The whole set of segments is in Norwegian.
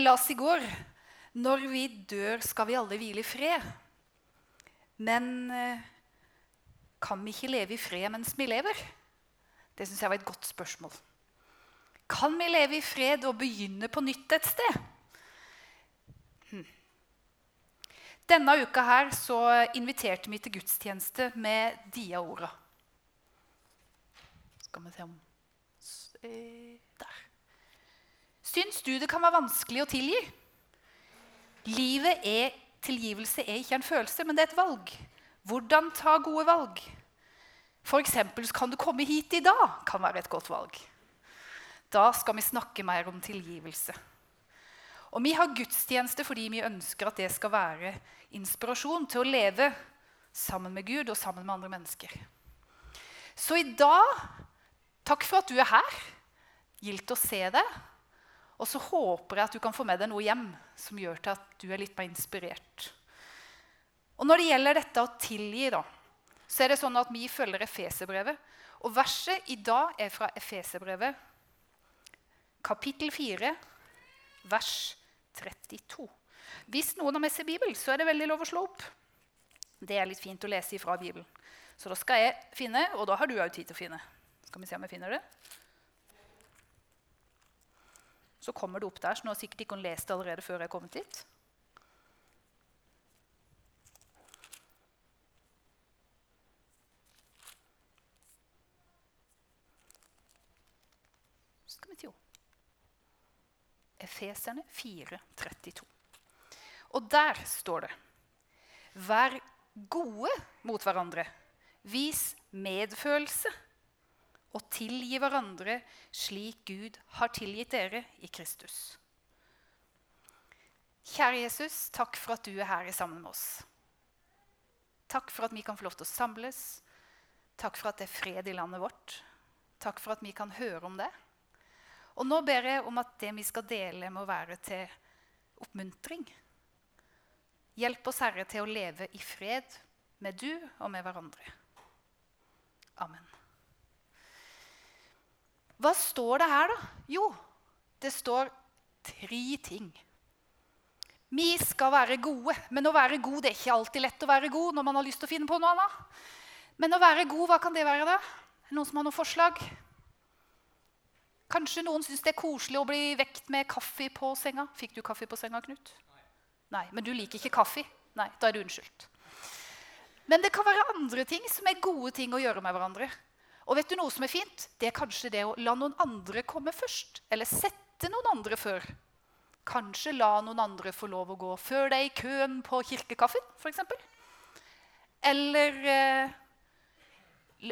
Jeg las i går når vi dør, skal vi alle hvile i fred. Men eh, kan vi ikke leve i fred mens vi lever? Det syns jeg var et godt spørsmål. Kan vi leve i fred og begynne på nytt et sted? Hm. Denne uka her så inviterte vi til gudstjeneste med dia-orda. Skal vi se om eh. Syns du det kan være vanskelig å tilgi? Livet er Tilgivelse er ikke en følelse, men det er et valg. Hvordan ta gode valg? F.eks. kan du komme hit i dag, kan være et godt valg. Da skal vi snakke mer om tilgivelse. Og vi har gudstjeneste fordi vi ønsker at det skal være inspirasjon til å leve sammen med Gud og sammen med andre mennesker. Så i dag Takk for at du er her. Gildt å se deg. Og så håper jeg at du kan få med deg noe hjem som gjør til at du er litt mer inspirert. Og Når det gjelder dette å tilgi, da, så er det sånn at vi følger Efeserbrevet. Og verset i dag er fra Efeserbrevet, kapittel 4, vers 32. Hvis noen har med seg Bibel, så er det veldig lov å slå opp. Det er litt fint å lese ifra Bibelen. Så da skal jeg finne, og da har du òg tid til å finne. Skal vi se om jeg finner det? Så kommer det opp der, så nå har sikkert ikke hun lest det allerede før jeg er kommet dit. Skal vi til Efeserne 4,32. Og der står det Vær gode mot hverandre. Vis medfølelse og tilgi hverandre slik Gud har tilgitt dere i Kristus. Kjære Jesus, takk for at du er her sammen med oss. Takk for at vi kan få lov til å samles. Takk for at det er fred i landet vårt. Takk for at vi kan høre om det. Og nå ber jeg om at det vi skal dele, må være til oppmuntring. Hjelp oss, Herre, til å leve i fred med du og med hverandre. Amen. Hva står det her, da? Jo, det står tre ting. Vi skal være gode, men å være god det er ikke alltid lett å være god når man har lyst til å finne på noe annet. Men å være god, hva kan det være, da? Noen som har noen forslag? Kanskje noen syns det er koselig å bli vekt med kaffe på senga. Fikk du kaffe på senga, Knut? Nei, Men du liker ikke kaffe? Nei, da er du unnskyldt. Men det kan være andre ting som er gode ting å gjøre med hverandre. Og vet du noe som er fint? Det er kanskje det å la noen andre komme først. Eller sette noen andre før. Kanskje la noen andre få lov å gå før deg i køen på kirkekaffen, f.eks. Eller eh,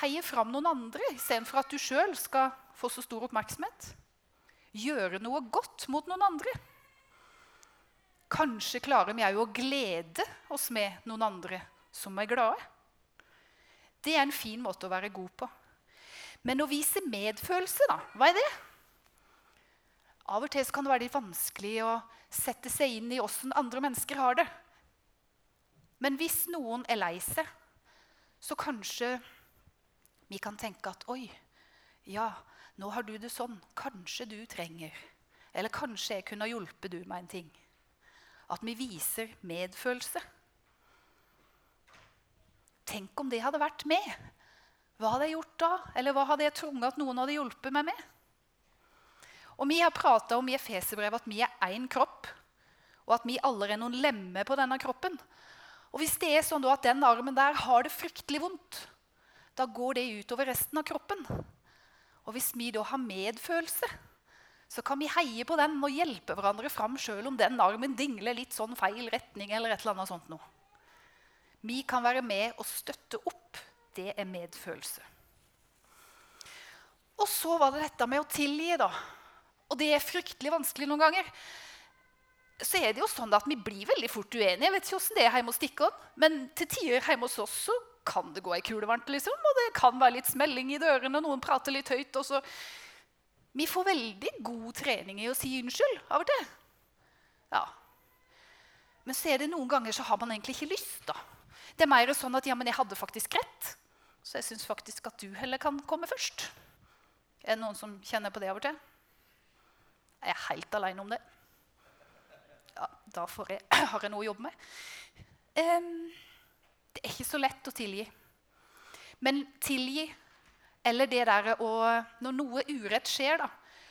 heie fram noen andre istedenfor at du sjøl skal få så stor oppmerksomhet. Gjøre noe godt mot noen andre. Kanskje klarer vi òg å glede oss med noen andre som er glade. Det er en fin måte å være god på. Men å vise medfølelse, da, hva er det? Av og til kan det være litt vanskelig å sette seg inn i åssen andre mennesker har det. Men hvis noen er lei seg, så kanskje vi kan tenke at oi, ja, nå har du det sånn. Kanskje du trenger Eller kanskje jeg kunne ha hjulpet du med en ting. At vi viser medfølelse. Tenk om det hadde vært med. Hva hadde jeg gjort da? Eller hva hadde jeg tvunget at noen hadde hjulpet meg med? Og Vi har prata om i Efeserbrevet at vi er én kropp, og at vi alle er noen lemmer på denne kroppen. Og Hvis det er sånn at den armen der har det fryktelig vondt, da går det utover resten av kroppen. Og Hvis vi da har medfølelse, så kan vi heie på den og hjelpe hverandre fram sjøl om den armen dingler litt sånn feil retning. eller et eller annet sånt noe. Vi kan være med og støtte opp. Det er medfølelse. Og så var det dette med å tilgi, da. Og det er fryktelig vanskelig noen ganger. Så er det jo sånn at Vi blir veldig fort uenige. Jeg vet ikke hvordan det er hjemme hos Stikkon, men til tider hjemme hos oss så kan det gå ei kule varmt. Liksom, og det kan være litt smelling i dørene, noen prater litt høyt. og så... Vi får veldig god trening i å si unnskyld av og til. Ja. Men så er det noen ganger så har man egentlig ikke lyst. da. Det er mer sånn at ja, men jeg hadde faktisk rett. Så jeg syns faktisk at du heller kan komme først. Er det noen som kjenner på det av og til? Jeg er helt alene om det. ja, da jeg, har jeg noe å jobbe med. Um, det er ikke så lett å tilgi. Men tilgi, eller det derre å Når noe urett skjer, da,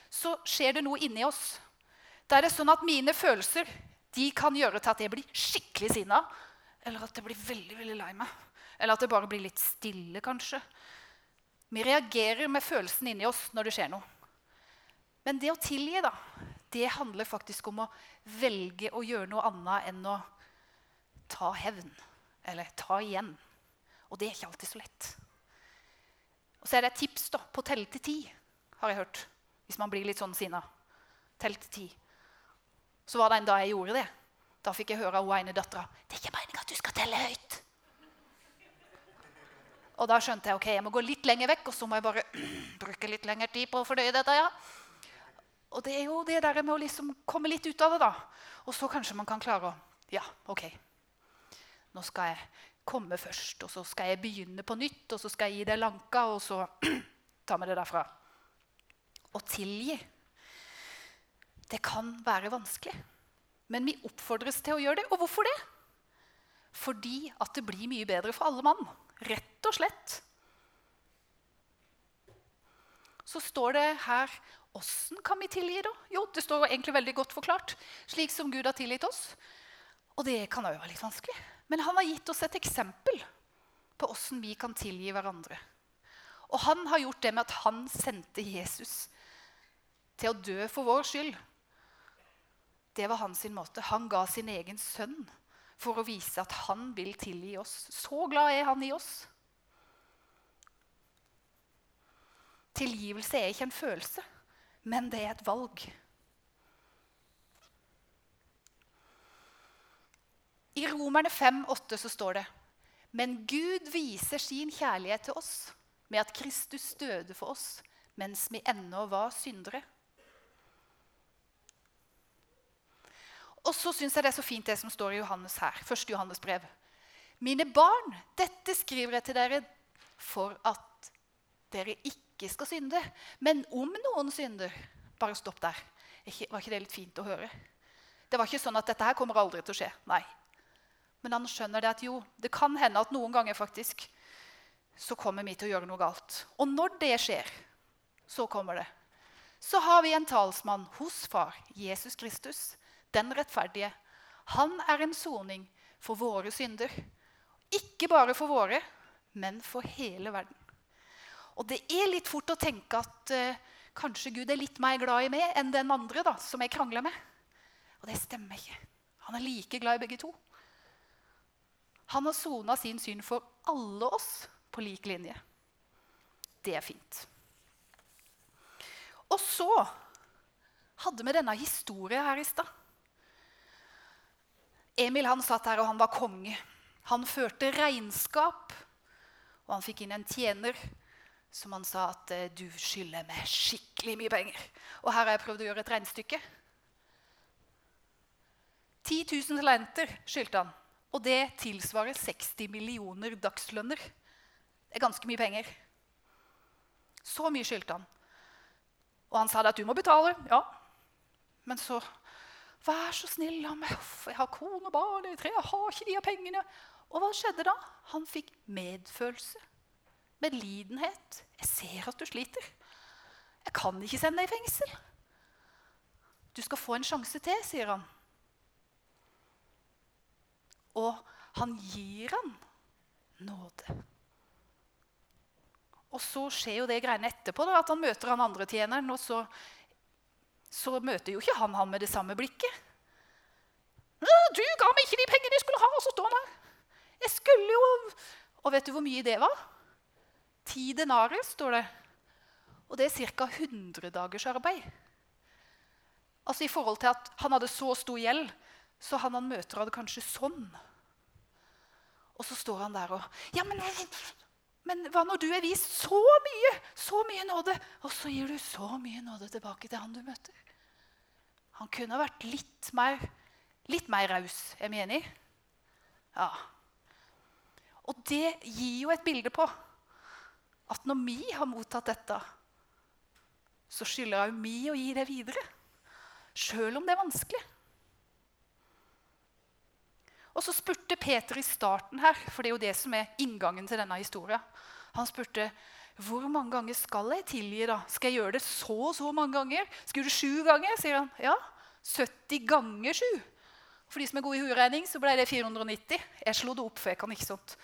så skjer det noe inni oss. Da er det sånn at mine følelser de kan gjøre til at jeg blir skikkelig sinna. Eller at jeg blir veldig veldig lei meg. Eller at det bare blir litt stille, kanskje. Vi reagerer med følelsen inni oss når det skjer noe. Men det å tilgi, da, det handler faktisk om å velge å gjøre noe annet enn å ta hevn. Eller ta igjen. Og det er ikke alltid så lett. Og så er det et tips da, på å telle til ti, har jeg hørt. Hvis man blir litt sånn sinna. Tell til ti. Så var det en dag jeg gjorde det. Da fikk jeg høre av hun ene dattera det er ikke meningen at du skal telle høyt. Og da skjønte jeg ok, jeg må gå litt lenger vekk, og så må jeg bare bruke litt lengre tid på å fordøye dette. ja. Og det er jo det der med å liksom komme litt ut av det, da. Og så kanskje man kan klare å Ja, OK. Nå skal jeg komme først, og så skal jeg begynne på nytt, og så skal jeg gi det lanka, og så ta med det derfra. Å tilgi det kan være vanskelig. Men vi oppfordres til å gjøre det. Og hvorfor det? Fordi at det blir mye bedre for alle mann. Rett og slett. Så står det her Åssen kan vi tilgi, da? Jo, det står egentlig veldig godt forklart. Slik som Gud har tilgitt oss. Og det kan jo være litt vanskelig. Men han har gitt oss et eksempel på åssen vi kan tilgi hverandre. Og han har gjort det med at han sendte Jesus til å dø for vår skyld. Det var hans måte. Han ga sin egen sønn for å vise at han vil tilgi oss. Så glad er han i oss. Tilgivelse er ikke en følelse, men det er et valg. I Romerne 5,8 så står det Men Gud viser sin kjærlighet til oss med at Kristus døde for oss mens vi ennå var syndere. Og så syns jeg det er så fint det som står i Johannes her. Første Johannes brev. Mine barn, dette skriver jeg til dere for at dere ikke skal synde. Men om noen synder Bare stopp der. Var ikke det litt fint å høre? Det var ikke sånn at dette her kommer aldri til å skje. Nei. Men han skjønner det at jo, det kan hende at noen ganger faktisk så kommer vi til å gjøre noe galt. Og når det skjer, så kommer det. Så har vi en talsmann hos far, Jesus Kristus, den rettferdige, han er en soning for våre synder. Ikke bare for våre, men for hele verden. Og det er litt fort å tenke at uh, kanskje Gud er litt mer glad i meg enn den andre da, som jeg krangler med. Og det stemmer ikke. Han er like glad i begge to. Han har sona sin synd for alle oss på lik linje. Det er fint. Og så hadde vi denne historien her i stad. Emil han satt her, og han var konge. Han førte regnskap, og han fikk inn en tjener som han sa at eh, 'du skylder meg skikkelig mye penger'. Og her har jeg prøvd å gjøre et regnestykke. 10 000 talenter skyldte han. Og det tilsvarer 60 millioner dagslønner. Det er ganske mye penger. Så mye skyldte han. Og han sa at du må betale. Ja. Men så Vær så snill, la meg. Jeg har kone og barn, jeg har ikke de pengene. Og hva skjedde da? Han fikk medfølelse. Medlidenhet. Jeg ser at du sliter. Jeg kan ikke sende deg i fengsel. Du skal få en sjanse til, sier han. Og han gir han nåde. Og så skjer jo det greiene etterpå, da, at han møter han andre tjeneren. Og så så møter jo ikke han ham med det samme blikket. 'Du ga meg ikke de pengene jeg skulle ha!' Og så står han her. Jeg skulle jo Og vet du hvor mye det var? Ti denarer, står det. Og det er ca. 100 dagers arbeid. Altså I forhold til at han hadde så stor gjeld, så han han møter, hadde kanskje sånn. Og så står han der og Ja, men, men hva når du er vist så mye, så mye nåde, og så gir du så mye nåde tilbake til han du møter? Han kunne vært litt mer, litt mer raus. Er vi enige? Ja. Og det gir jo et bilde på at når vi har mottatt dette, så skylder òg vi å gi det videre. Sjøl om det er vanskelig. Og så spurte Peter i starten her, for det er jo det som er inngangen til denne historien. Han spurte hvor mange ganger skal jeg tilgi. da? Skal jeg gjøre det så og så mange ganger? Skal det sju ganger? sier han. Ja, 70 ganger sju. For de som er gode i hoderegning, så ble det 490. Jeg slo det opp, for jeg kan ikke sånt.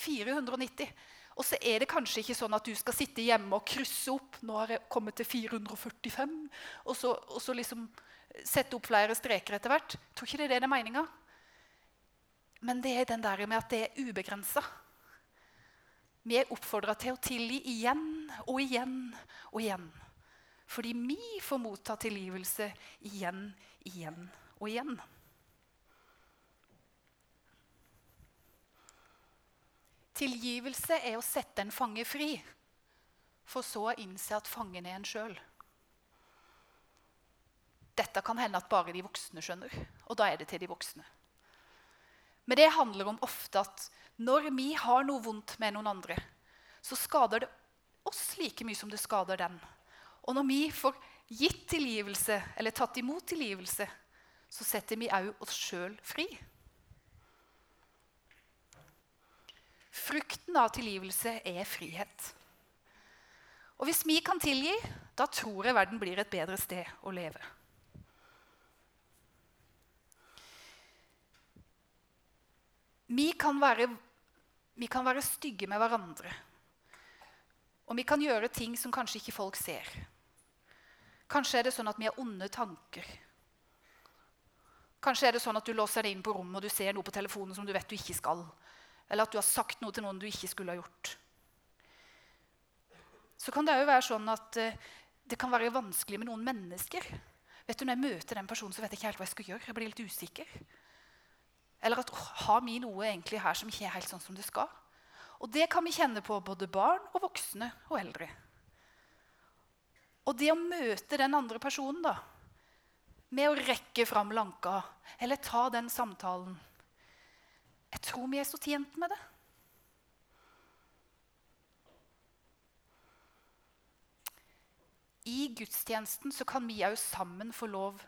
490. Og så er det kanskje ikke sånn at du skal sitte hjemme og krysse opp. Nå har jeg kommet til 445. Og så, og så liksom sette opp flere streker etter hvert. Tror ikke det er det det er meninga. Men det er den der med at det er ubegrensa. Vi er oppfordra til å tilgi igjen og igjen og igjen. Fordi vi får motta tilgivelse igjen, igjen og igjen. Tilgivelse er å sette en fange fri, for så å innse at fangen er en sjøl. Dette kan hende at bare de voksne skjønner, og da er det til de voksne. Men det handler om ofte at når vi har noe vondt med noen andre, så skader det oss like mye som det skader den. Og når vi får gitt tilgivelse, eller tatt imot tilgivelse, så setter vi òg oss sjøl fri. Frukten av tilgivelse er frihet. Og hvis vi kan tilgi, da tror jeg verden blir et bedre sted å leve. Vi kan være, vi kan være stygge med hverandre. Og vi kan gjøre ting som kanskje ikke folk ser. Kanskje er det sånn at vi har onde tanker. Kanskje er det sånn at du låser deg inn på rommet og du ser noe på telefonen som du vet du ikke skal. Eller at du har sagt noe til noen du ikke skulle ha gjort. Så kan det òg være sånn at uh, det kan være vanskelig med noen mennesker. Vet du, Når jeg møter den personen, så vet jeg ikke helt hva jeg skal gjøre. Jeg blir litt usikker. Eller at har vi noe egentlig her som ikke er helt sånn som det skal? Og det kan vi kjenne på både barn og voksne og eldre. Og det å møte den andre personen da, med å rekke fram lanka eller ta den samtalen Jeg tror vi er så tjent med det. I gudstjenesten så kan vi òg sammen få lov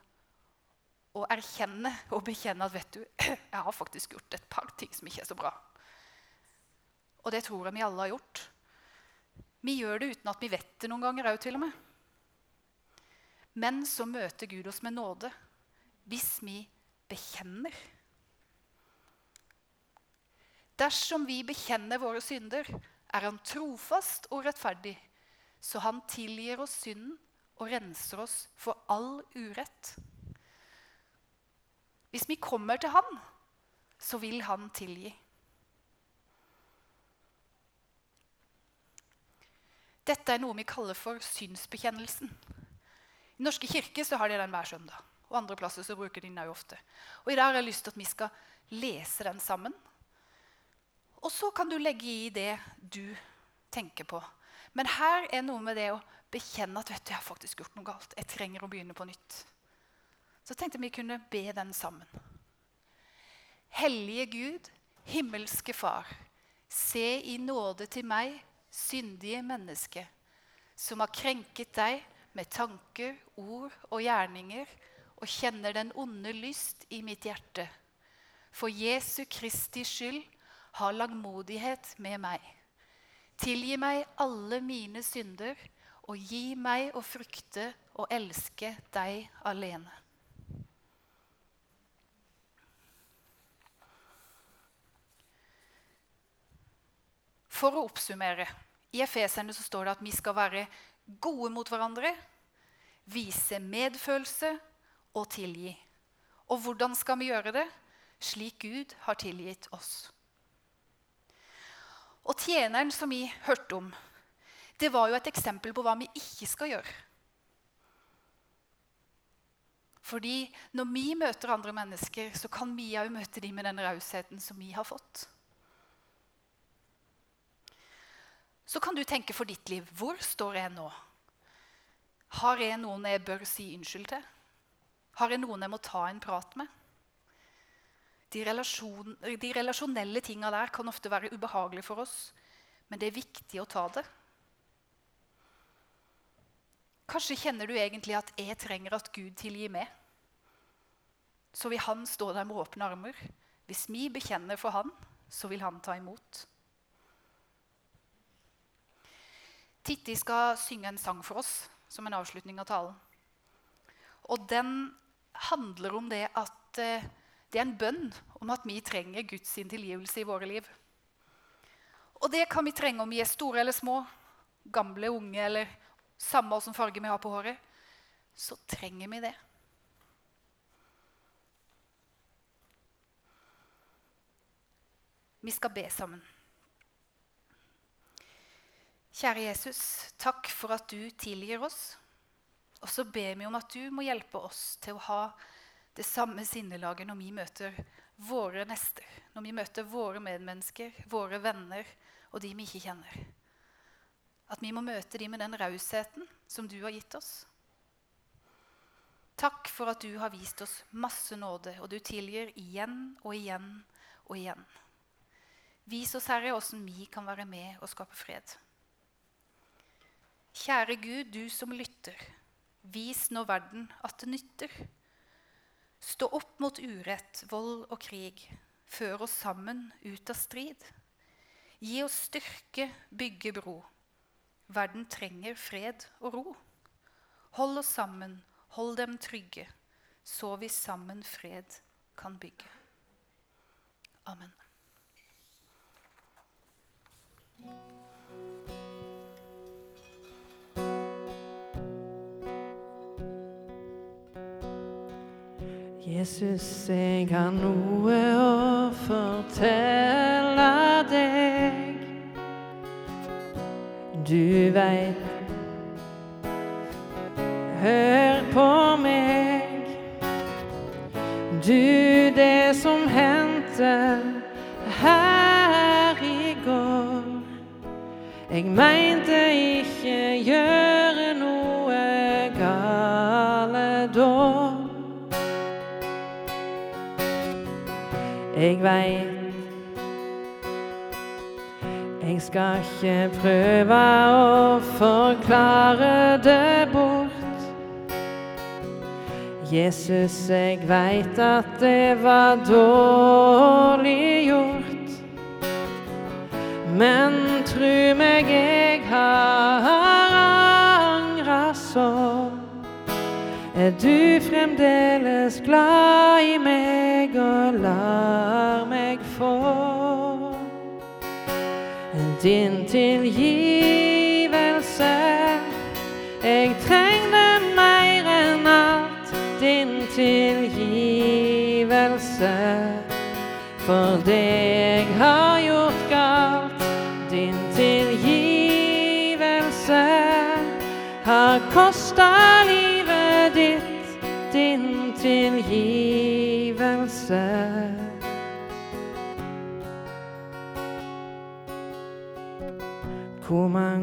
å erkjenne og bekjenne at vet du, jeg har faktisk gjort et par ting som ikke er så bra. Og det tror jeg vi alle har gjort. Vi gjør det uten at vi vet det noen ganger òg, til og med. Men så møter Gud oss med nåde hvis vi bekjenner. Dersom vi bekjenner våre synder, er Han trofast og rettferdig, så Han tilgir oss synden og renser oss for all urett. Hvis vi kommer til Han, så vil Han tilgi. Dette er noe vi kaller for synsbekjennelsen. I Norske kirke har de den hver søndag. Og andre plasser så bruker de den også ofte. Og I dag har jeg lyst til at vi skal lese den sammen. Og så kan du legge i det du tenker på. Men her er noe med det å bekjenne at vet du, jeg har faktisk gjort noe galt. Jeg trenger å begynne på nytt. Så tenkte vi kunne be den sammen. Hellige Gud, himmelske Far, se i nåde til meg, syndige menneske, som har krenket deg med tanker, ord og gjerninger, og kjenner den onde lyst i mitt hjerte. For Jesu Kristi skyld, ha langmodighet med meg. Tilgi meg alle mine synder, og gi meg å frykte og elske deg alene. For å oppsummere I Efesene står det at vi skal være gode mot hverandre, vise medfølelse og tilgi. Og hvordan skal vi gjøre det? Slik Gud har tilgitt oss. Og tjeneren som vi hørte om, det var jo et eksempel på hva vi ikke skal gjøre. Fordi når vi møter andre mennesker, så kan vi òg møte dem med den rausheten som vi har fått. Så kan du tenke for ditt liv hvor står jeg nå? Har jeg noen jeg bør si unnskyld til? Har jeg noen jeg må ta en prat med? De, relasjon, de relasjonelle tinga der kan ofte være ubehagelige for oss, men det er viktig å ta det. Kanskje kjenner du egentlig at 'jeg trenger at Gud tilgir meg'. så vil han stå der med åpne armer. Hvis vi bekjenner for han, så vil han ta imot. Titti skal synge en sang for oss som en avslutning av talen. Og den handler om det at eh, det er en bønn om at vi trenger Guds tilgivelse i våre liv. Og det kan vi trenge om vi er store eller små, gamle, unge eller samme åssen farge vi har på håret. Så trenger vi det. Vi skal be sammen. Kjære Jesus, takk for at du tilgir oss. Og så ber vi om at du må hjelpe oss til å ha det samme sinnelaget når vi møter våre nester, når vi møter våre medmennesker, våre venner og de vi ikke kjenner. At vi må møte dem med den rausheten som du har gitt oss. Takk for at du har vist oss masse nåde, og du tilgir igjen og igjen og igjen. Vis oss, Herre, åssen vi kan være med og skape fred. Kjære Gud, du som lytter, vis nå verden at det nytter. Stå opp mot urett, vold og krig. Før oss sammen ut av strid. Gi oss styrke, bygge bro. Verden trenger fred og ro. Hold oss sammen, hold dem trygge, så vi sammen fred kan bygge. Amen. Jesus, jeg har noe å fortelle deg. Du veit Hør på meg. Du, det som hendte her i går. Jeg meinte ikke gjøre Jeg veit Jeg skal ikke prøve å forklare det bort. Jesus, jeg veit at det var dårlig gjort. Men tru meg, jeg har angra så. Er du fremdeles glad i meg og lar meg få din tilgivelse? Jeg trenger mer enn alt din tilgivelse. For det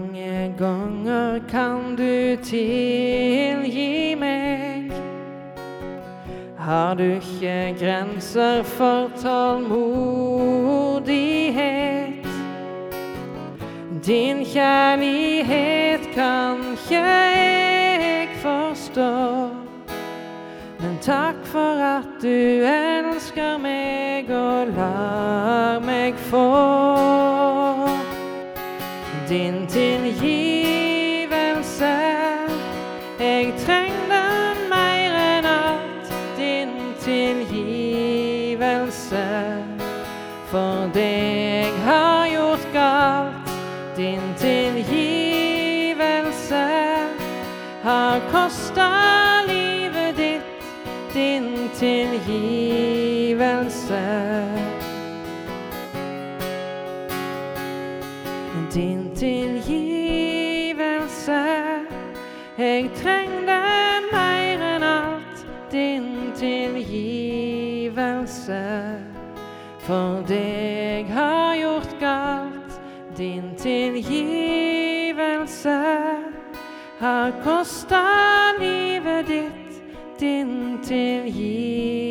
mange ganger kan du tilgi meg? Har du ikke grenser for tålmodighet? Din kjærlighet kan ikke jeg forstå. Men takk for at du elsker meg og lar meg få din tilgivelse. Jeg trenger mer enn alt din tilgivelse. For det jeg har gjort galt, din tilgivelse har kosta livet ditt, din tilgivelse. For det jeg har gjort galt, din tilgivelse har kosta livet ditt, din tilgivelse.